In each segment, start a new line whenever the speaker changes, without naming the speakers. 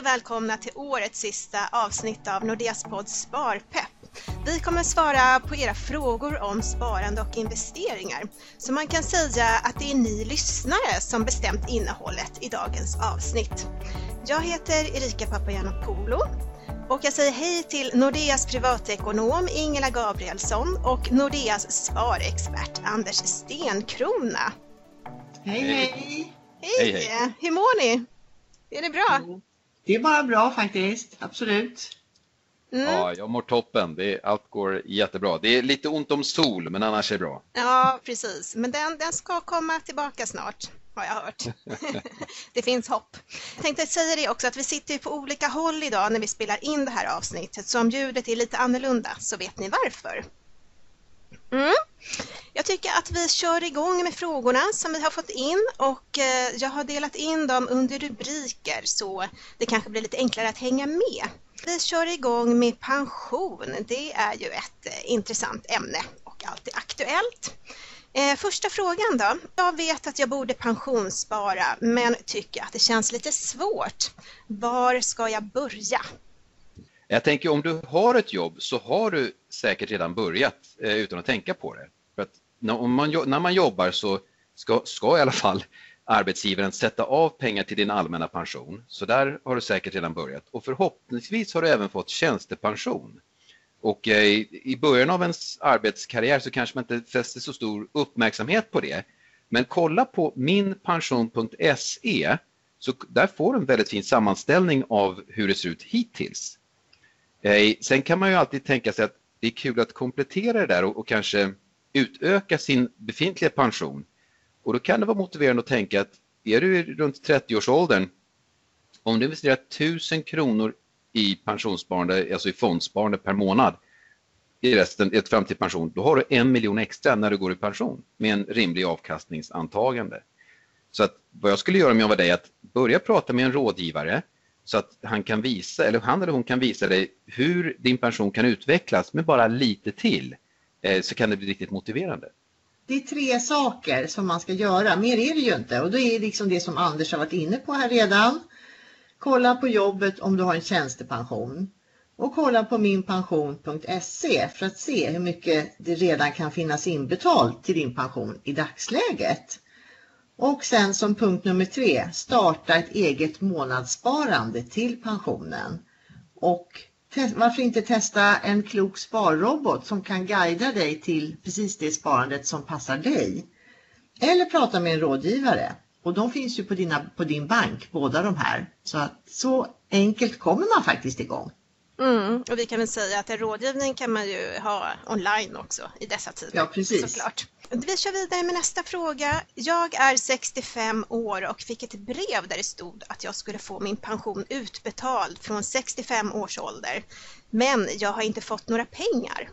och välkomna till årets sista avsnitt av Nordeas podd Sparpepp. Vi kommer svara på era frågor om sparande och investeringar. Så man kan säga att det är ni lyssnare som bestämt innehållet i dagens avsnitt. Jag heter Erika Papagiannopoulou och jag säger hej till Nordeas privatekonom Ingela Gabrielsson och Nordeas sparexpert Anders Stenkrona.
Hej hej!
Hej!
Hej, hej.
Hur mår ni? Är det bra?
Det är bara bra faktiskt, absolut.
Mm.
Ja, jag mår toppen. Det är, allt går jättebra. Det är lite ont om sol, men annars är det bra.
Ja, precis. Men den, den ska komma tillbaka snart, har jag hört. det finns hopp. Jag tänkte säga det också att vi sitter ju på olika håll idag när vi spelar in det här avsnittet, så om ljudet är lite annorlunda så vet ni varför. Mm. Jag tycker att vi kör igång med frågorna som vi har fått in och eh, jag har delat in dem under rubriker så det kanske blir lite enklare att hänga med. Vi kör igång med pension. Det är ju ett eh, intressant ämne och alltid aktuellt. Eh, första frågan då. Jag vet att jag borde pensionsspara men tycker att det känns lite svårt. Var ska jag börja?
Jag tänker om du har ett jobb så har du säkert redan börjat eh, utan att tänka på det. För att när, om man, när man jobbar så ska, ska i alla fall arbetsgivaren sätta av pengar till din allmänna pension. Så där har du säkert redan börjat. Och förhoppningsvis har du även fått tjänstepension. Och eh, i början av ens arbetskarriär så kanske man inte fäster så stor uppmärksamhet på det. Men kolla på minpension.se så där får du en väldigt fin sammanställning av hur det ser ut hittills. Eh, sen kan man ju alltid tänka sig att det är kul att komplettera det där och, och kanske utöka sin befintliga pension. Och då kan det vara motiverande att tänka att är du runt 30-årsåldern, om du investerar 1000 kronor i pensionssparande, alltså i fondsparande per månad i resten, ett fram till pension, då har du en miljon extra när du går i pension med en rimlig avkastningsantagande. Så att vad jag skulle göra om jag var dig, att börja prata med en rådgivare så att han kan visa, eller han eller hon kan visa dig hur din pension kan utvecklas med bara lite till. Eh, så kan det bli riktigt motiverande.
Det är tre saker som man ska göra, mer är det ju inte. Och det är liksom det som Anders har varit inne på här redan. Kolla på jobbet om du har en tjänstepension. Och kolla på minpension.se för att se hur mycket det redan kan finnas inbetalt till din pension i dagsläget. Och sen som punkt nummer tre, starta ett eget månadssparande till pensionen. Och varför inte testa en klok sparrobot som kan guida dig till precis det sparandet som passar dig. Eller prata med en rådgivare. Och de finns ju på, dina, på din bank, båda de här. Så att så enkelt kommer man faktiskt igång.
Mm, och vi kan väl säga att en rådgivning kan man ju ha online också i dessa tider.
Ja, precis.
Såklart. Vi kör vidare med nästa fråga. Jag är 65 år och fick ett brev där det stod att jag skulle få min pension utbetald från 65 års ålder. Men jag har inte fått några pengar.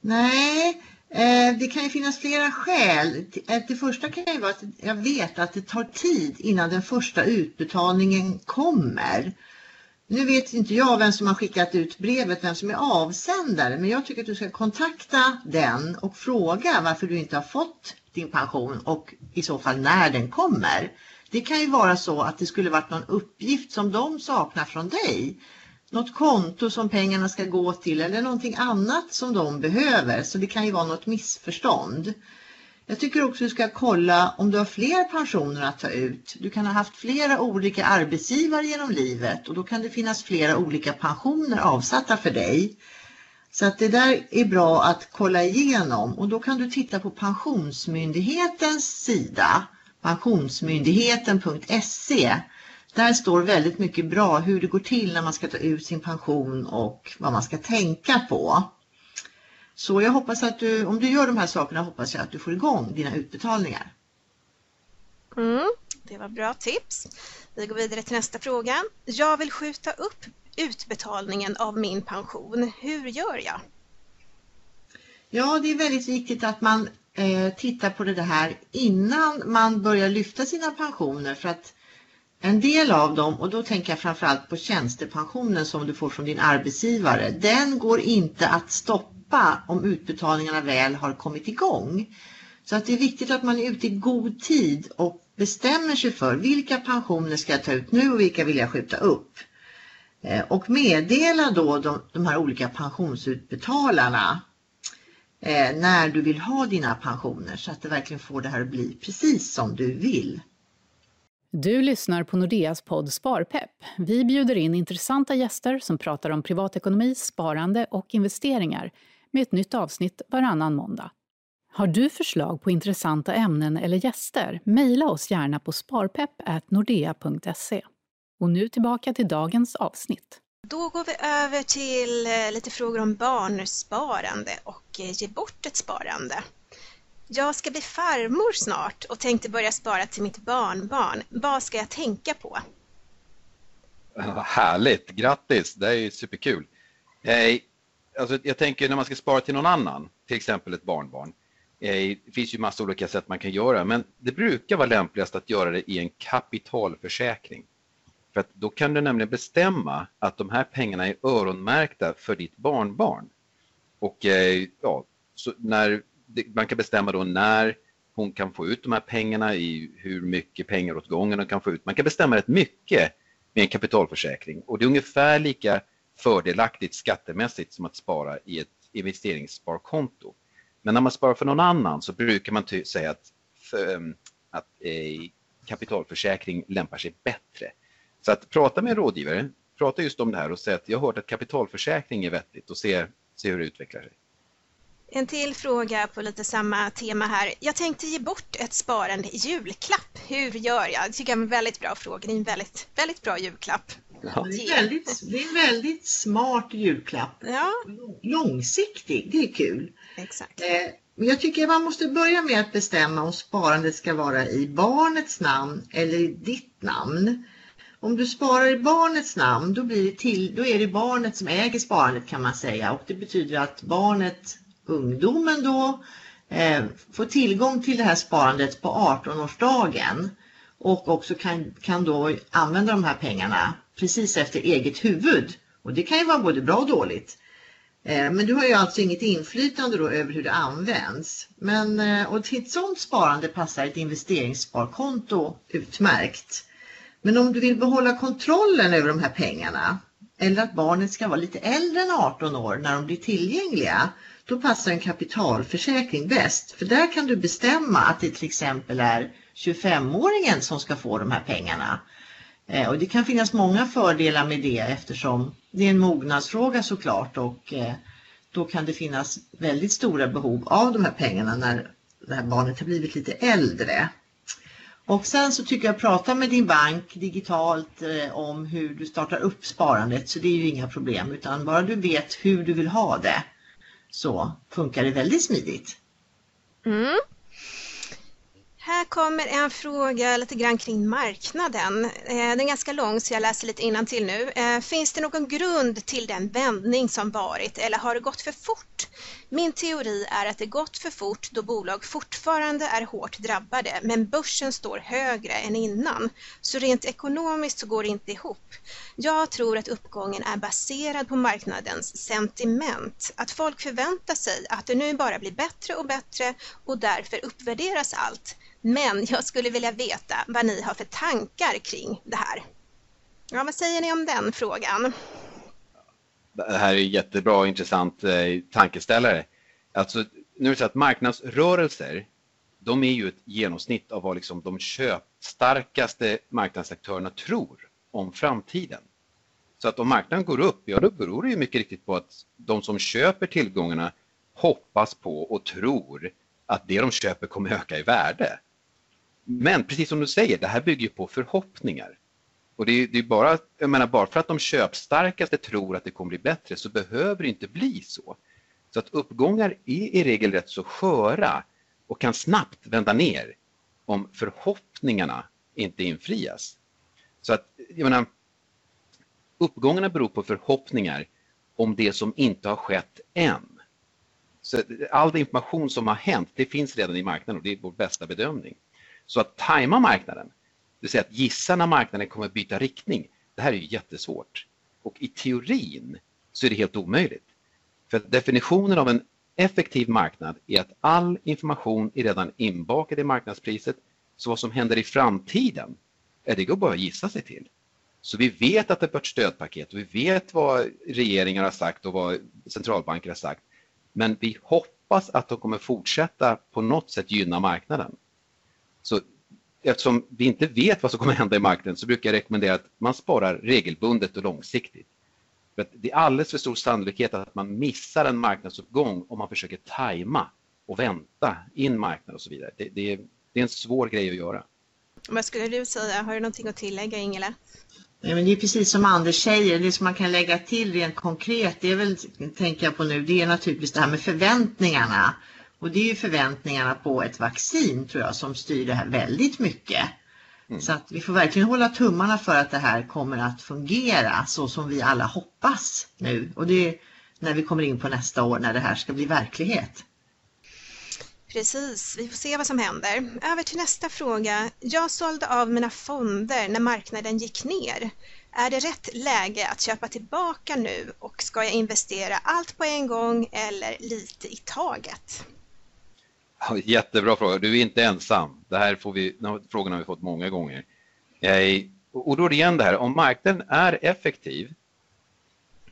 Nej, eh, det kan ju finnas flera skäl. Eh, Det första kan ju vara att jag vet att det tar tid innan den första utbetalningen kommer. Nu vet inte jag vem som har skickat ut brevet, vem som är avsändare, men jag tycker att du ska kontakta den och fråga varför du inte har fått din pension och i så fall när den kommer. Det kan ju vara så att det skulle varit någon uppgift som de saknar från dig. Något konto som pengarna ska gå till eller någonting annat som de behöver. Så det kan ju vara något missförstånd. Jag tycker också du ska kolla om du har fler pensioner att ta ut. Du kan ha haft flera olika arbetsgivare genom livet och då kan det finnas flera olika pensioner avsatta för dig. Så att det där är bra att kolla igenom och då kan du titta på Pensionsmyndighetens sida, pensionsmyndigheten.se. Där står väldigt mycket bra hur det går till när man ska ta ut sin pension och vad man ska tänka på. Så jag hoppas att du, om du gör de här sakerna hoppas jag att du får igång dina utbetalningar.
Mm, det var bra tips. Vi går vidare till nästa fråga. Jag vill skjuta upp utbetalningen av min pension. Hur gör jag?
Ja, det är väldigt viktigt att man eh, tittar på det här innan man börjar lyfta sina pensioner för att en del av dem, och då tänker jag framförallt på tjänstepensionen som du får från din arbetsgivare, den går inte att stoppa om utbetalningarna väl har kommit igång. Så att det är viktigt att man är ute i god tid och bestämmer sig för vilka pensioner ska jag ta ut nu och vilka vill jag skjuta upp. Eh, och meddela då de, de här olika pensionsutbetalarna eh, när du vill ha dina pensioner så att det verkligen får det här att bli precis som du vill.
Du lyssnar på Nordeas podd Sparpepp. Vi bjuder in intressanta gäster som pratar om privatekonomi, sparande och investeringar med ett nytt avsnitt varannan måndag. Har du förslag på intressanta ämnen eller gäster? Mejla oss gärna på sparpepp.nordea.se. Och nu tillbaka till dagens avsnitt.
Då går vi över till eh, lite frågor om barnsparande och eh, ge bort ett sparande. Jag ska bli farmor snart och tänkte börja spara till mitt barnbarn. Vad ska jag tänka på?
Härligt, grattis, det är ju superkul. Alltså, jag tänker när man ska spara till någon annan, till exempel ett barnbarn. Eh, det finns ju massa olika sätt man kan göra, men det brukar vara lämpligast att göra det i en kapitalförsäkring. För att då kan du nämligen bestämma att de här pengarna är öronmärkta för ditt barnbarn. Och eh, ja, så när, man kan bestämma då när hon kan få ut de här pengarna, i hur mycket pengar åt gången hon kan få ut. Man kan bestämma rätt mycket med en kapitalförsäkring och det är ungefär lika fördelaktigt skattemässigt som att spara i ett investeringssparkonto. Men när man sparar för någon annan så brukar man säga att, för, eh, att eh, kapitalförsäkring lämpar sig bättre. Så att prata med en rådgivare, prata just om det här och säga att jag har hört att kapitalförsäkring är vettigt och se, se hur det utvecklar sig.
En till fråga på lite samma tema här. Jag tänkte ge bort ett sparande i julklapp. Hur gör jag? Det tycker jag är en väldigt bra fråga. Det är en väldigt, väldigt bra julklapp.
Ja. Det, är väldigt, det är en väldigt smart julklapp.
Ja.
Långsiktig, det är kul.
Exakt.
Eh, men jag tycker man måste börja med att bestämma om sparandet ska vara i barnets namn eller i ditt namn. Om du sparar i barnets namn då, blir det till, då är det barnet som äger sparandet kan man säga och det betyder att barnet, ungdomen då, eh, får tillgång till det här sparandet på 18-årsdagen och också kan, kan då använda de här pengarna precis efter eget huvud. Och det kan ju vara både bra och dåligt. Eh, men du har ju alltså inget inflytande då över hur det används. Men, eh, och till ett sådant sparande passar ett investeringssparkonto utmärkt. Men om du vill behålla kontrollen över de här pengarna eller att barnet ska vara lite äldre än 18 år när de blir tillgängliga, då passar en kapitalförsäkring bäst. För där kan du bestämma att det till exempel är 25-åringen som ska få de här pengarna. Eh, och det kan finnas många fördelar med det eftersom det är en mognadsfråga såklart och eh, då kan det finnas väldigt stora behov av de här pengarna när det här barnet har blivit lite äldre. Och sen så tycker jag prata med din bank digitalt eh, om hur du startar upp sparandet så det är ju inga problem utan bara du vet hur du vill ha det så funkar det väldigt smidigt.
Mm. Här kommer en fråga lite grann kring marknaden. Eh, den är ganska lång så jag läser lite till nu. Eh, finns det någon grund till den vändning som varit eller har det gått för fort? Min teori är att det gått för fort då bolag fortfarande är hårt drabbade men börsen står högre än innan. Så rent ekonomiskt så går det inte ihop. Jag tror att uppgången är baserad på marknadens sentiment. Att folk förväntar sig att det nu bara blir bättre och bättre och därför uppvärderas allt. Men jag skulle vilja veta vad ni har för tankar kring det här. Ja, vad säger ni om den frågan?
Det här är jättebra och intressant eh, tankeställare. Alltså, nu är det så att marknadsrörelser, de är ju ett genomsnitt av vad liksom de köpstarkaste marknadsaktörerna tror om framtiden. Så att om marknaden går upp, ja då beror det ju mycket riktigt på att de som köper tillgångarna hoppas på och tror att det de köper kommer öka i värde. Men precis som du säger, det här bygger på förhoppningar. Och det är, det är, bara, jag menar, bara för att de köpstarkaste tror att det kommer bli bättre så behöver det inte bli så. Så att uppgångar är i regel rätt så sköra och kan snabbt vända ner om förhoppningarna inte infrias. Så att, jag menar, uppgångarna beror på förhoppningar om det som inte har skett än. Så all information som har hänt, det finns redan i marknaden och det är vår bästa bedömning. Så att tajma marknaden, det vill säga att gissa när marknaden kommer byta riktning, det här är ju jättesvårt. Och i teorin så är det helt omöjligt. För definitionen av en effektiv marknad är att all information är redan inbakad i marknadspriset Så vad som händer i framtiden, det går bara att gissa sig till. Så vi vet att det är ett stödpaket och vi vet vad regeringar har sagt och vad centralbanker har sagt. Men vi hoppas att de kommer fortsätta på något sätt gynna marknaden. Så eftersom vi inte vet vad som kommer hända i marknaden så brukar jag rekommendera att man sparar regelbundet och långsiktigt. För det är alldeles för stor sannolikhet att man missar en marknadsuppgång om man försöker tajma och vänta in marknaden och så vidare. Det, det, det är en svår grej att göra.
Vad skulle du säga? Har du någonting att tillägga Ingela?
Ja, men det är precis som Anders säger, det som man kan lägga till rent konkret, det är väl, tänker jag på nu, det är naturligtvis det här med förväntningarna. Och det är ju förväntningarna på ett vaccin tror jag som styr det här väldigt mycket. Mm. Så att vi får verkligen hålla tummarna för att det här kommer att fungera så som vi alla hoppas nu. Och det är när vi kommer in på nästa år när det här ska bli verklighet.
Precis, vi får se vad som händer. Över till nästa fråga. Jag sålde av mina fonder när marknaden gick ner. Är det rätt läge att köpa tillbaka nu och ska jag investera allt på en gång eller lite i taget?
Jättebra fråga. Du är inte ensam. Det här får vi, den här frågan har vi fått många gånger. Och då är det igen det här, om marknaden är effektiv,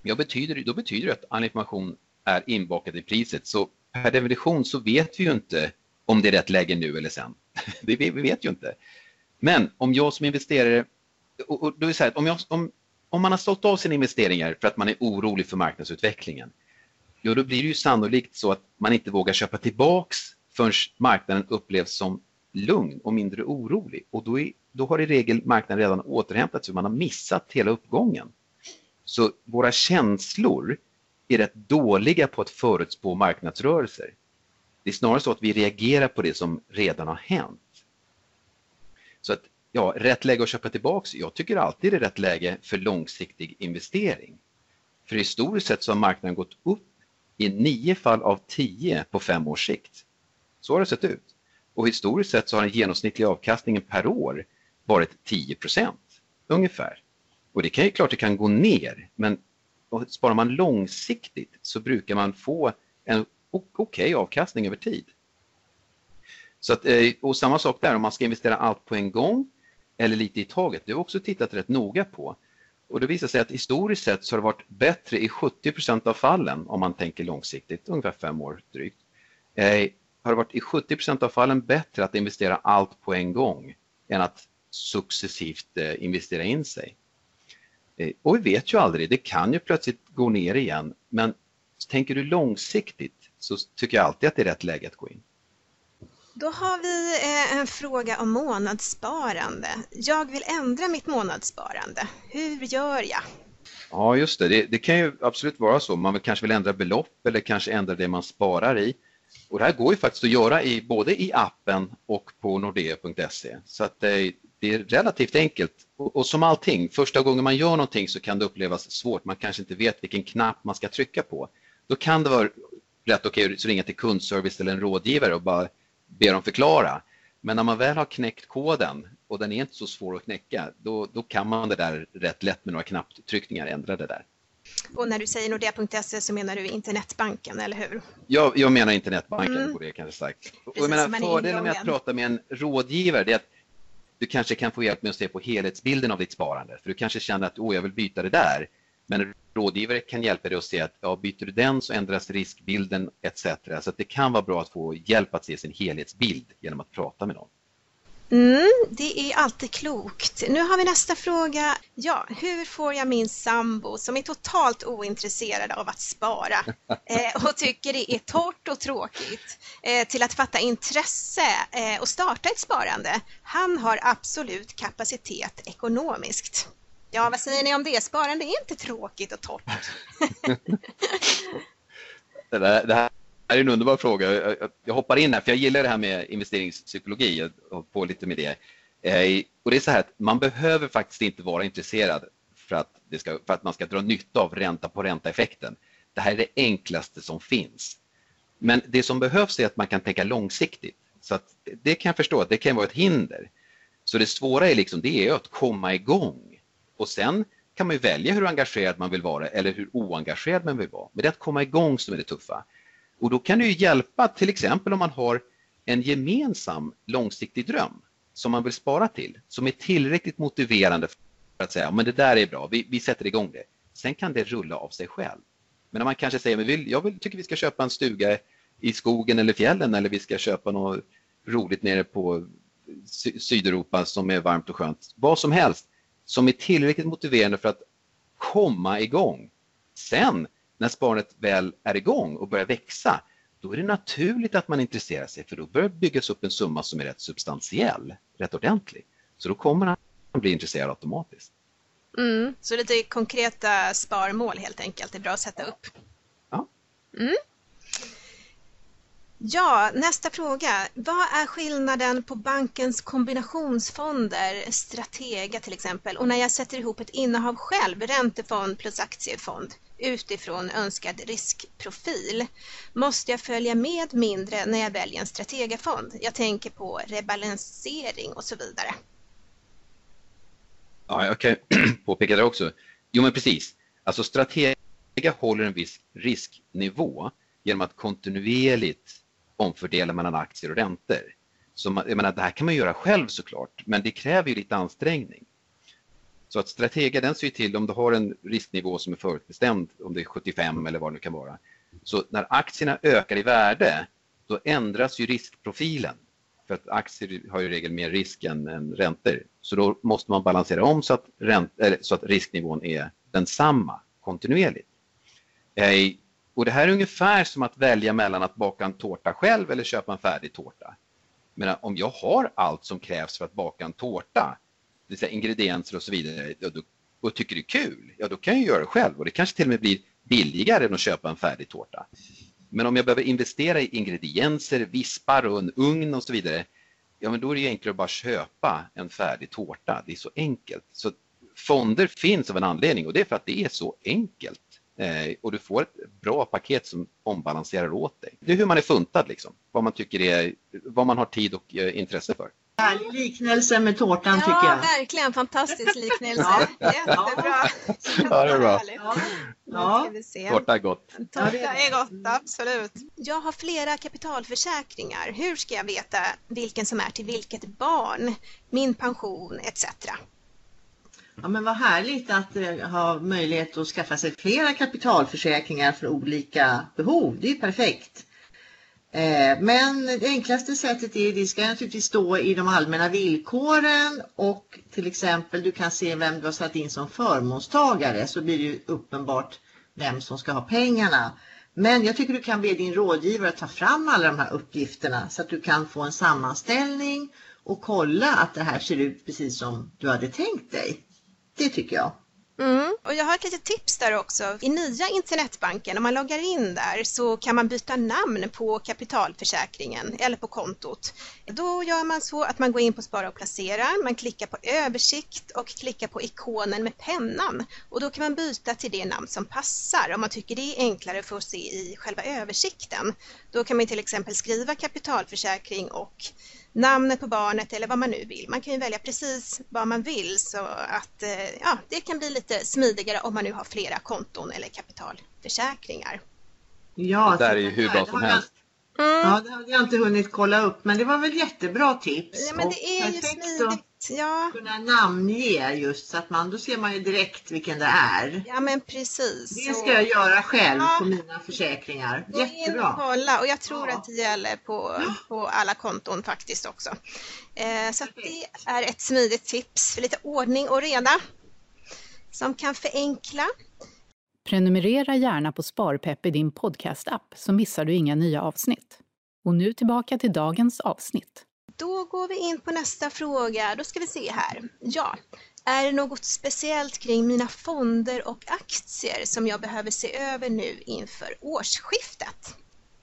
ja, betyder, då betyder det att all information är inbakad i priset. Så per definition så vet vi ju inte om det är rätt läge nu eller sen. Det, vi vet ju inte. Men om jag som investerare, och, då är så här, om, jag, om, om man har sålt av sina investeringar för att man är orolig för marknadsutvecklingen, ja då blir det ju sannolikt så att man inte vågar köpa tillbaks förrän marknaden upplevs som lugn och mindre orolig. Och då, är, då har i regel marknaden redan återhämtat sig, man har missat hela uppgången. Så våra känslor är rätt dåliga på att förutspå marknadsrörelser. Det är snarare så att vi reagerar på det som redan har hänt. Så att, ja, rätt läge att köpa tillbaks. Jag tycker alltid det är rätt läge för långsiktig investering. För historiskt sett så har marknaden gått upp i nio fall av tio på fem års sikt. Så har det sett ut. Och historiskt sett så har den genomsnittliga avkastningen per år varit 10% ungefär. Och det kan ju klart det kan gå ner, men sparar man långsiktigt så brukar man få en okej okay avkastning över tid. Så att, eh, och samma sak där, om man ska investera allt på en gång eller lite i taget, det har också tittat rätt noga på. Och det visar sig att historiskt sett så har det varit bättre i 70% av fallen om man tänker långsiktigt, ungefär fem år drygt. Eh, har det varit i 70% av fallen bättre att investera allt på en gång än att successivt eh, investera in sig. Eh, och vi vet ju aldrig, det kan ju plötsligt gå ner igen, men tänker du långsiktigt så tycker jag alltid att det är rätt läge att gå in.
Då har vi eh, en fråga om månadssparande. Jag vill ändra mitt månadssparande. Hur gör jag?
Ja, just det. det. det. kan ju absolut vara så. Man kanske vill ändra belopp eller kanske ändra det man sparar i. Och det här går ju faktiskt att göra i, både i appen och på nordea.se. Så att det, det, är relativt enkelt. Och, och, som allting, första gången man gör någonting så kan det upplevas svårt. Man kanske inte vet vilken knapp man ska trycka på. Då kan det vara rätt okej okay att ringa till kundservice eller en rådgivare och bara be dem förklara. Men när man väl har knäckt koden och den är inte så svår att knäcka, då, då kan man det där rätt lätt med några knapptryckningar ändra det där.
Och när du säger Nordea.se så menar du internetbanken, eller hur?
Jag, jag menar internetbanken mm. på det kanske sagt. Och jag menar, fördelen med att prata med en rådgivare är att du kanske kan få hjälp med att se på helhetsbilden av ditt sparande. För du kanske känner att oh, jag vill byta det där. Men en rådgivare kan hjälpa dig att se att ja, byter du den så ändras riskbilden etc. Så det kan vara bra att få hjälp att se sin helhetsbild genom att prata med någon.
Mm, det är alltid klokt. Nu har vi nästa fråga. Ja, hur får jag min sambo som är totalt ointresserad av att spara eh, och tycker det är torrt och tråkigt eh, till att fatta intresse eh, och starta ett sparande? Han har absolut kapacitet ekonomiskt. Ja, vad säger ni om det? Sparande är inte tråkigt och torrt.
det, där, det här det är en underbar fråga. Jag hoppar in här för jag gillar det här med investeringspsykologi och på lite med det. Eh, och det är så här att man behöver faktiskt inte vara intresserad för att, ska, för att man ska dra nytta av ränta på ränta-effekten. Det här är det enklaste som finns. Men det som behövs är att man kan tänka långsiktigt. Så att det kan jag förstå att det kan vara ett hinder. Så det svåra är liksom det är att komma igång och sen kan man välja hur engagerad man vill vara eller hur oengagerad man vill vara. Men det är att komma igång som är det tuffa. Och då kan det ju hjälpa till exempel om man har en gemensam långsiktig dröm. som man vill spara till, som är tillräckligt motiverande för att säga men det där är bra, vi, vi sätter igång det. Sen kan det rulla av sig själv. Men om man kanske säger men vill, jag vill, tycker vi ska köpa en stuga i skogen eller fjällen eller vi ska köpa något roligt nere på Sydeuropa som är varmt och skönt. Vad som helst som är tillräckligt motiverande för att komma igång. Sen när sparandet väl är igång och börjar växa, då är det naturligt att man intresserar sig för då börjar det byggas upp en summa som är rätt substantiell, rätt ordentlig. Så då kommer man bli intresserad automatiskt.
Mm, så lite konkreta sparmål helt enkelt, är bra att sätta upp.
Ja.
Mm. Ja, nästa fråga. Vad är skillnaden på bankens kombinationsfonder, Stratega till exempel, och när jag sätter ihop ett innehav själv, räntefond plus aktiefond, utifrån önskad riskprofil? Måste jag följa med mindre när jag väljer en Strategafond? Jag tänker på rebalansering och så vidare.
Ja, jag kan påpeka det också. Jo, men precis. Alltså Stratega håller en viss risknivå genom att kontinuerligt omfördela mellan aktier och räntor. Så man, jag menar, det här kan man göra själv såklart, men det kräver ju lite ansträngning. Så att Stratega den ser till om du har en risknivå som är förutbestämd, om det är 75 eller vad det nu kan vara. Så när aktierna ökar i värde, då ändras ju riskprofilen. För att aktier har ju i regel mer risk än, än räntor. Så då måste man balansera om så att, ränt, så att risknivån är densamma kontinuerligt. Eh, och det här är ungefär som att välja mellan att baka en tårta själv eller köpa en färdig tårta. Men om jag har allt som krävs för att baka en tårta, det vill säga ingredienser och så vidare, och tycker det är kul, ja då kan jag göra det själv och det kanske till och med blir billigare än att köpa en färdig tårta. Men om jag behöver investera i ingredienser, vispar och en ugn och så vidare, ja men då är det enklare att bara köpa en färdig tårta. Det är så enkelt. Så fonder finns av en anledning och det är för att det är så enkelt. Eh, och du får ett bra paket som ombalanserar åt dig. Det är hur man är funtad liksom, vad man tycker är, vad man har tid och eh, intresse för.
Härlig liknelse med tårtan
ja,
tycker jag.
Ja, verkligen fantastisk liknelse. Jättebra.
Ja, det är bra.
Ja.
Tårta är gott.
Tårta är gott, absolut. Jag har flera kapitalförsäkringar. Hur ska jag veta vilken som är till vilket barn, min pension etc.
Ja, men vad härligt att eh, ha möjlighet att skaffa sig flera kapitalförsäkringar för olika behov. Det är perfekt. Eh, men det enklaste sättet är, det ska naturligtvis stå i de allmänna villkoren och till exempel du kan se vem du har satt in som förmånstagare så blir det ju uppenbart vem som ska ha pengarna. Men jag tycker du kan be din rådgivare att ta fram alla de här uppgifterna så att du kan få en sammanställning och kolla att det här ser ut precis som du hade tänkt dig. Det tycker jag.
Mm. Och jag har ett litet tips där också. I nya internetbanken, om man loggar in där så kan man byta namn på kapitalförsäkringen eller på kontot. Då gör man så att man går in på spara och placera, man klickar på översikt och klickar på ikonen med pennan och då kan man byta till det namn som passar om man tycker det är enklare för att se i själva översikten. Då kan man till exempel skriva kapitalförsäkring och namnet på barnet eller vad man nu vill. Man kan ju välja precis vad man vill så att eh, ja, det kan bli lite smidigare om man nu har flera konton eller kapitalförsäkringar.
Ja,
det där är ju hur bra som helst.
Mm. Ja, det hade jag inte hunnit kolla upp men det var väl jättebra tips.
Ja, men det är ju smidigt. Ja.
Kunna namnge just så att man, då ser man ju direkt vilken det är.
Ja men precis.
Det ska jag göra själv ja. på mina försäkringar. Gå Jättebra.
In och kolla och jag tror ja. att det gäller på, på alla konton faktiskt också. Eh, så det är ett smidigt tips för lite ordning och reda som kan förenkla.
Prenumerera gärna på Sparpepp i din podcastapp så missar du inga nya avsnitt. Och nu tillbaka till dagens avsnitt.
Då går vi in på nästa fråga. Då ska vi se här. Ja, är det något speciellt kring mina fonder och aktier som jag behöver se över nu inför årsskiftet?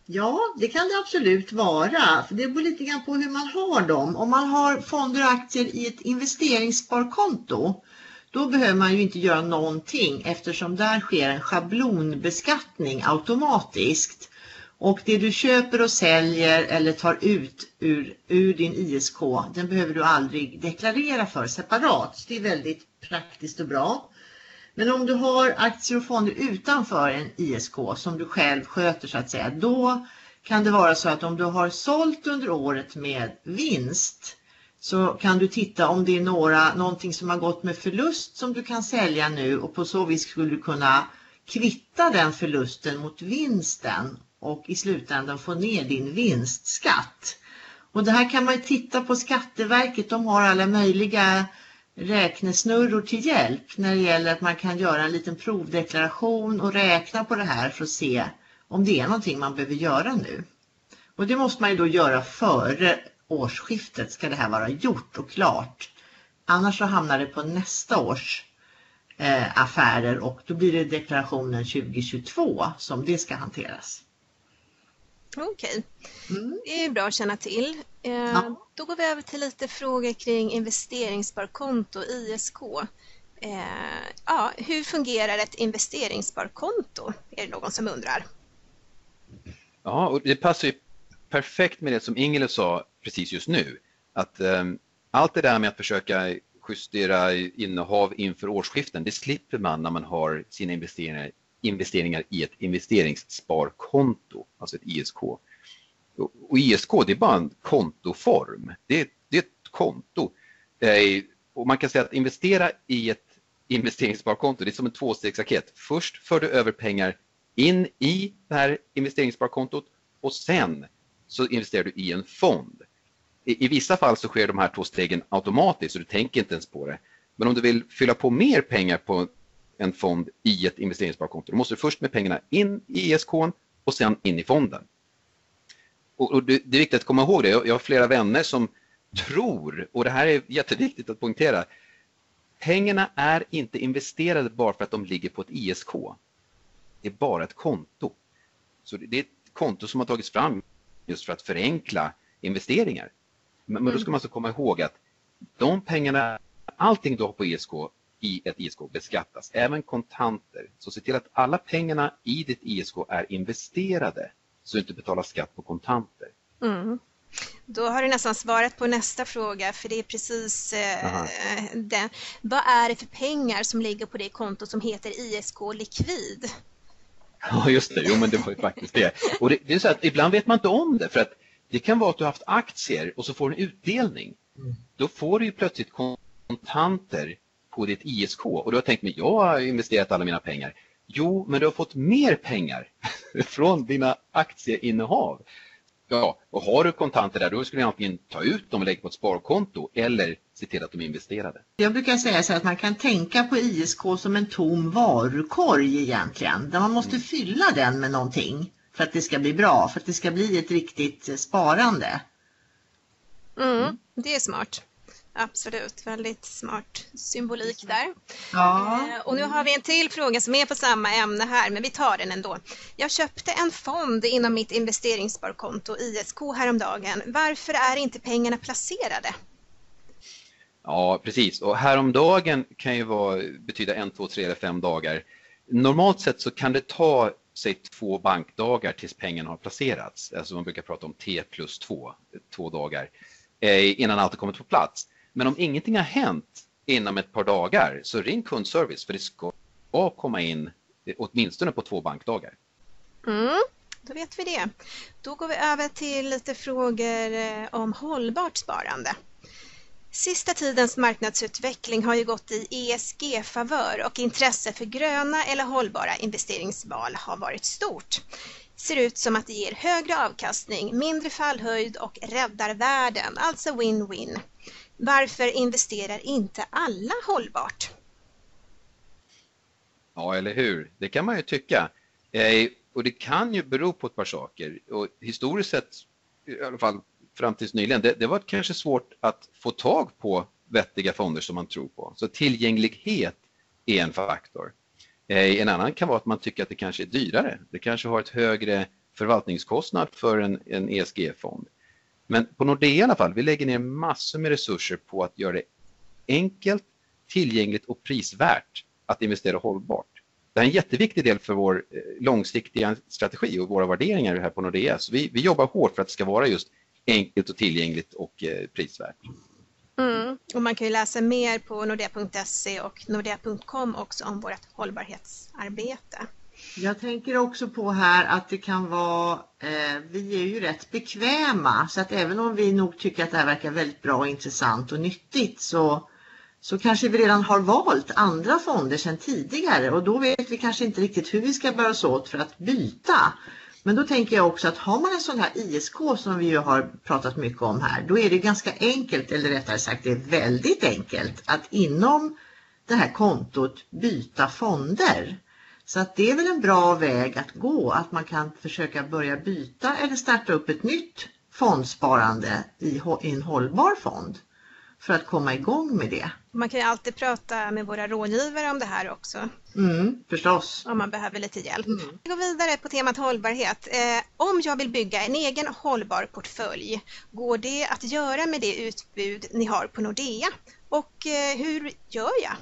Ja, det kan det absolut vara. det beror lite grann på hur man har dem. Om man har fonder och aktier i ett investeringssparkonto då behöver man ju inte göra någonting eftersom där sker en schablonbeskattning automatiskt. Och det du köper och säljer eller tar ut ur, ur din ISK, den behöver du aldrig deklarera för separat. Så det är väldigt praktiskt och bra. Men om du har aktier och fonder utanför en ISK som du själv sköter så att säga, då kan det vara så att om du har sålt under året med vinst så kan du titta om det är några, någonting som har gått med förlust som du kan sälja nu och på så vis skulle du kunna kvitta den förlusten mot vinsten och i slutändan få ner din vinstskatt. Och det här kan man titta på Skatteverket, de har alla möjliga räknesnurror till hjälp när det gäller att man kan göra en liten provdeklaration och räkna på det här för att se om det är någonting man behöver göra nu. Och det måste man ju då göra före årsskiftet ska det här vara gjort och klart. Annars så hamnar det på nästa års eh, affärer och då blir det deklarationen 2022 som det ska hanteras.
Okej, mm. det är bra att känna till. Eh, ja. Då går vi över till lite frågor kring investeringssparkonto, ISK. Eh, ja, hur fungerar ett investeringssparkonto? Är det någon som undrar?
Ja, och det passar ju perfekt med det som Ingela sa precis just nu. Att um, allt det där med att försöka justera innehav inför årsskiften, det slipper man när man har sina investeringar, investeringar i ett investeringssparkonto, alltså ett ISK. Och ISK det är bara en kontoform, det är, det är ett konto. Eh, och man kan säga att investera i ett investeringssparkonto, det är som en tvåstegsraket. Först för du över pengar in i det här investeringssparkontot och sen så investerar du i en fond. I, I, vissa fall så sker de här två stegen automatiskt så du tänker inte ens på det. Men om du vill fylla på mer pengar på en fond i ett investeringssparkonto, då måste du först med pengarna in i ISK och sen in i fonden. Och, och det, det, är viktigt att komma ihåg det. Jag, jag har flera vänner som tror, och det här är jätteviktigt att poängtera, pengarna är inte investerade bara för att de ligger på ett ISK. Det är bara ett konto. Så det, det är ett konto som har tagits fram just för att förenkla investeringar. Men, men då ska man alltså komma ihåg att de pengarna, allting du har på ISK i ett ISK beskattas, även kontanter. Så se till att alla pengarna i ditt ISK är investerade så du inte betalar skatt på kontanter.
Mm. Då har du nästan svarat på nästa fråga, för det är precis eh, den. Vad är det för pengar som ligger på det konto som heter ISK Likvid?
Ja, just det. Jo, men det var ju faktiskt det. Och det, det är så att ibland vet man inte om det, för att det kan vara att du har haft aktier och så får du en utdelning. Mm. Då får du ju plötsligt kontanter på ditt ISK och du har tänkt, men jag har investerat alla mina pengar. Jo, men du har fått mer pengar från dina aktieinnehav. Ja, och har du kontanter där, då skulle du antingen ta ut dem och lägga på ett sparkonto eller se till att de är investerade.
Jag brukar säga så att man kan tänka på ISK som en tom varukorg egentligen, där man måste mm. fylla den med någonting för att det ska bli bra, för att det ska bli ett riktigt sparande.
Mm, det är smart. Absolut, väldigt smart symbolik där. Ja. Eh, och nu har vi en till fråga som är på samma ämne här, men vi tar den ändå. Jag köpte en fond inom mitt investeringssparkonto ISK häromdagen. Varför är inte pengarna placerade?
Ja, precis. Och häromdagen kan ju vara, betyda en, två, tre eller fem dagar. Normalt sett så kan det ta säg två bankdagar tills pengarna har placerats. Alltså man brukar prata om T plus två, två dagar, eh, innan allt har kommit på plats. Men om ingenting har hänt inom ett par dagar så ring kundservice för det ska komma in eh, åtminstone på två bankdagar.
Mm, då vet vi det. Då går vi över till lite frågor eh, om hållbart sparande. Sista tidens marknadsutveckling har ju gått i ESG-favör och intresse för gröna eller hållbara investeringsval har varit stort. Ser ut som att det ger högre avkastning, mindre fallhöjd och räddar världen, alltså win-win. Varför investerar inte alla hållbart?
Ja, eller hur? Det kan man ju tycka. Eh, och det kan ju bero på ett par saker. Och historiskt sett, i alla fall fram tills nyligen, det, det var kanske svårt att få tag på vettiga fonder som man tror på. Så tillgänglighet är en faktor. Eh, en annan kan vara att man tycker att det kanske är dyrare. Det kanske har ett högre förvaltningskostnad för en, en ESG-fond. Men på Nordea i alla fall, vi lägger ner massor med resurser på att göra det enkelt, tillgängligt och prisvärt att investera hållbart. Det är en jätteviktig del för vår eh, långsiktiga strategi och våra värderingar här på Nordea. Så vi, vi jobbar hårt för att det ska vara just enkelt och tillgängligt och eh, prisvärt.
Mm. Och man kan ju läsa mer på nordea.se och nordea.com också om vårt hållbarhetsarbete.
Jag tänker också på här att det kan vara, eh, vi är ju rätt bekväma så att även om vi nog tycker att det här verkar väldigt bra, intressant och nyttigt så, så kanske vi redan har valt andra fonder sedan tidigare och då vet vi kanske inte riktigt hur vi ska bära oss åt för att byta. Men då tänker jag också att har man en sån här ISK som vi ju har pratat mycket om här, då är det ganska enkelt, eller rättare sagt det är väldigt enkelt, att inom det här kontot byta fonder. Så att det är väl en bra väg att gå, att man kan försöka börja byta eller starta upp ett nytt fondsparande i en hållbar fond för att komma igång med det.
Man kan ju alltid prata med våra rådgivare om det här också.
Mm, förstås.
Om man behöver lite hjälp. Mm. Vi går vidare på temat hållbarhet. Eh, om jag vill bygga en egen hållbar portfölj, går det att göra med det utbud ni har på Nordea? Och eh, hur gör jag?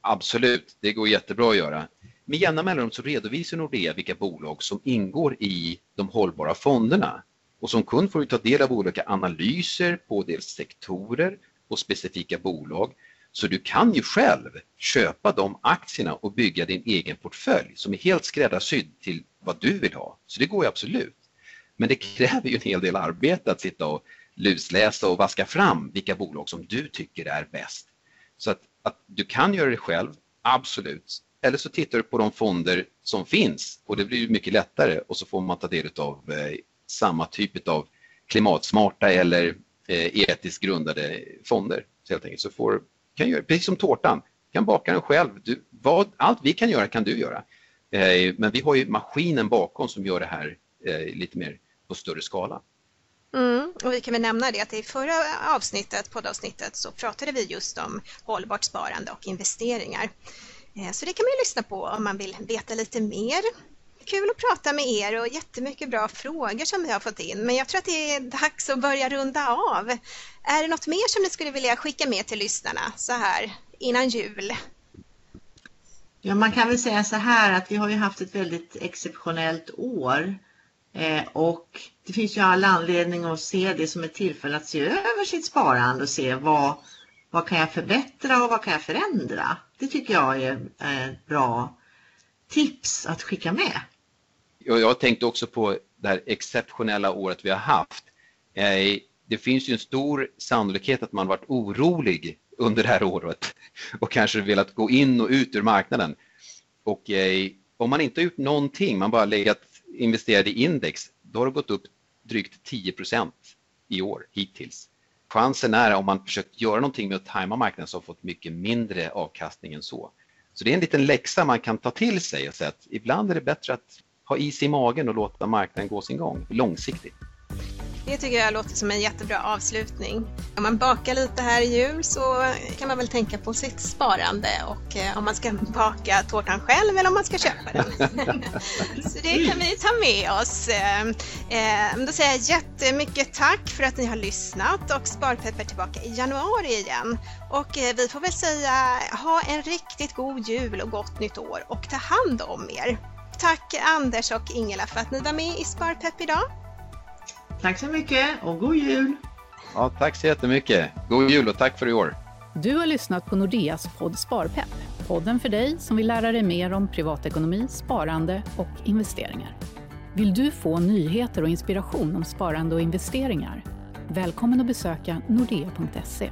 Absolut, det går jättebra att göra. Med jämna mellanrum så redovisar Nordea vilka bolag som ingår i de hållbara fonderna. Och som kund får du ta del av olika analyser på dels sektorer och specifika bolag. Så du kan ju själv köpa de aktierna och bygga din egen portfölj som är helt skräddarsydd till vad du vill ha. Så det går ju absolut. Men det kräver ju en hel del arbete att sitta och lusläsa och vaska fram vilka bolag som du tycker är bäst. Så att, att du kan göra det själv, absolut. Eller så tittar du på de fonder som finns och det blir ju mycket lättare och så får man ta del av eh, samma typ av klimatsmarta eller eh, etiskt grundade fonder. Så helt enkelt. Så får, kan göra, precis som tårtan, kan baka den själv. Du, vad, allt vi kan göra kan du göra. Eh, men vi har ju maskinen bakom som gör det här eh, lite mer på större skala.
Mm, och vi kan väl nämna det att i förra avsnittet, poddavsnittet så pratade vi just om hållbart sparande och investeringar. Eh, så det kan man ju lyssna på om man vill veta lite mer. Kul att prata med er och jättemycket bra frågor som vi har fått in. Men jag tror att det är dags att börja runda av. Är det något mer som ni skulle vilja skicka med till lyssnarna så här innan jul?
Ja, man kan väl säga så här att vi har ju haft ett väldigt exceptionellt år eh, och det finns ju all anledning att se det som ett tillfälle att se över sitt sparande och se vad, vad kan jag förbättra och vad kan jag förändra. Det tycker jag är ett bra tips att skicka med.
Jag tänkte också på det här exceptionella året vi har haft. Eh, det finns ju en stor sannolikhet att man varit orolig under det här året och kanske velat gå in och ut ur marknaden. Och eh, om man inte har gjort någonting, man bara legat investerad i index, då har det gått upp drygt 10% i år hittills. Chansen är om man försökt göra någonting med att tajma marknaden så har fått mycket mindre avkastning än så. Så det är en liten läxa man kan ta till sig och säga att ibland är det bättre att ha is i magen och låta marknaden gå sin gång långsiktigt.
Det tycker jag låter som en jättebra avslutning. Om man bakar lite här i jul så kan man väl tänka på sitt sparande och eh, om man ska baka tårtan själv eller om man ska köpa den. så det kan vi ta med oss. Eh, eh, då säger jag jättemycket tack för att ni har lyssnat och Sparpepp är tillbaka i januari igen. Och vi får väl säga ha en riktigt god jul och gott nytt år och ta hand om er. Tack Anders och Ingela för att ni var med i Sparpepp idag.
Tack så mycket och god jul!
Ja, tack så jättemycket. God jul och tack för i år.
Du har lyssnat på Nordeas podd Sparpepp. Podden för dig som vill lära dig mer om privatekonomi, sparande och investeringar. Vill du få nyheter och inspiration om sparande och investeringar? Välkommen att besöka nordea.se.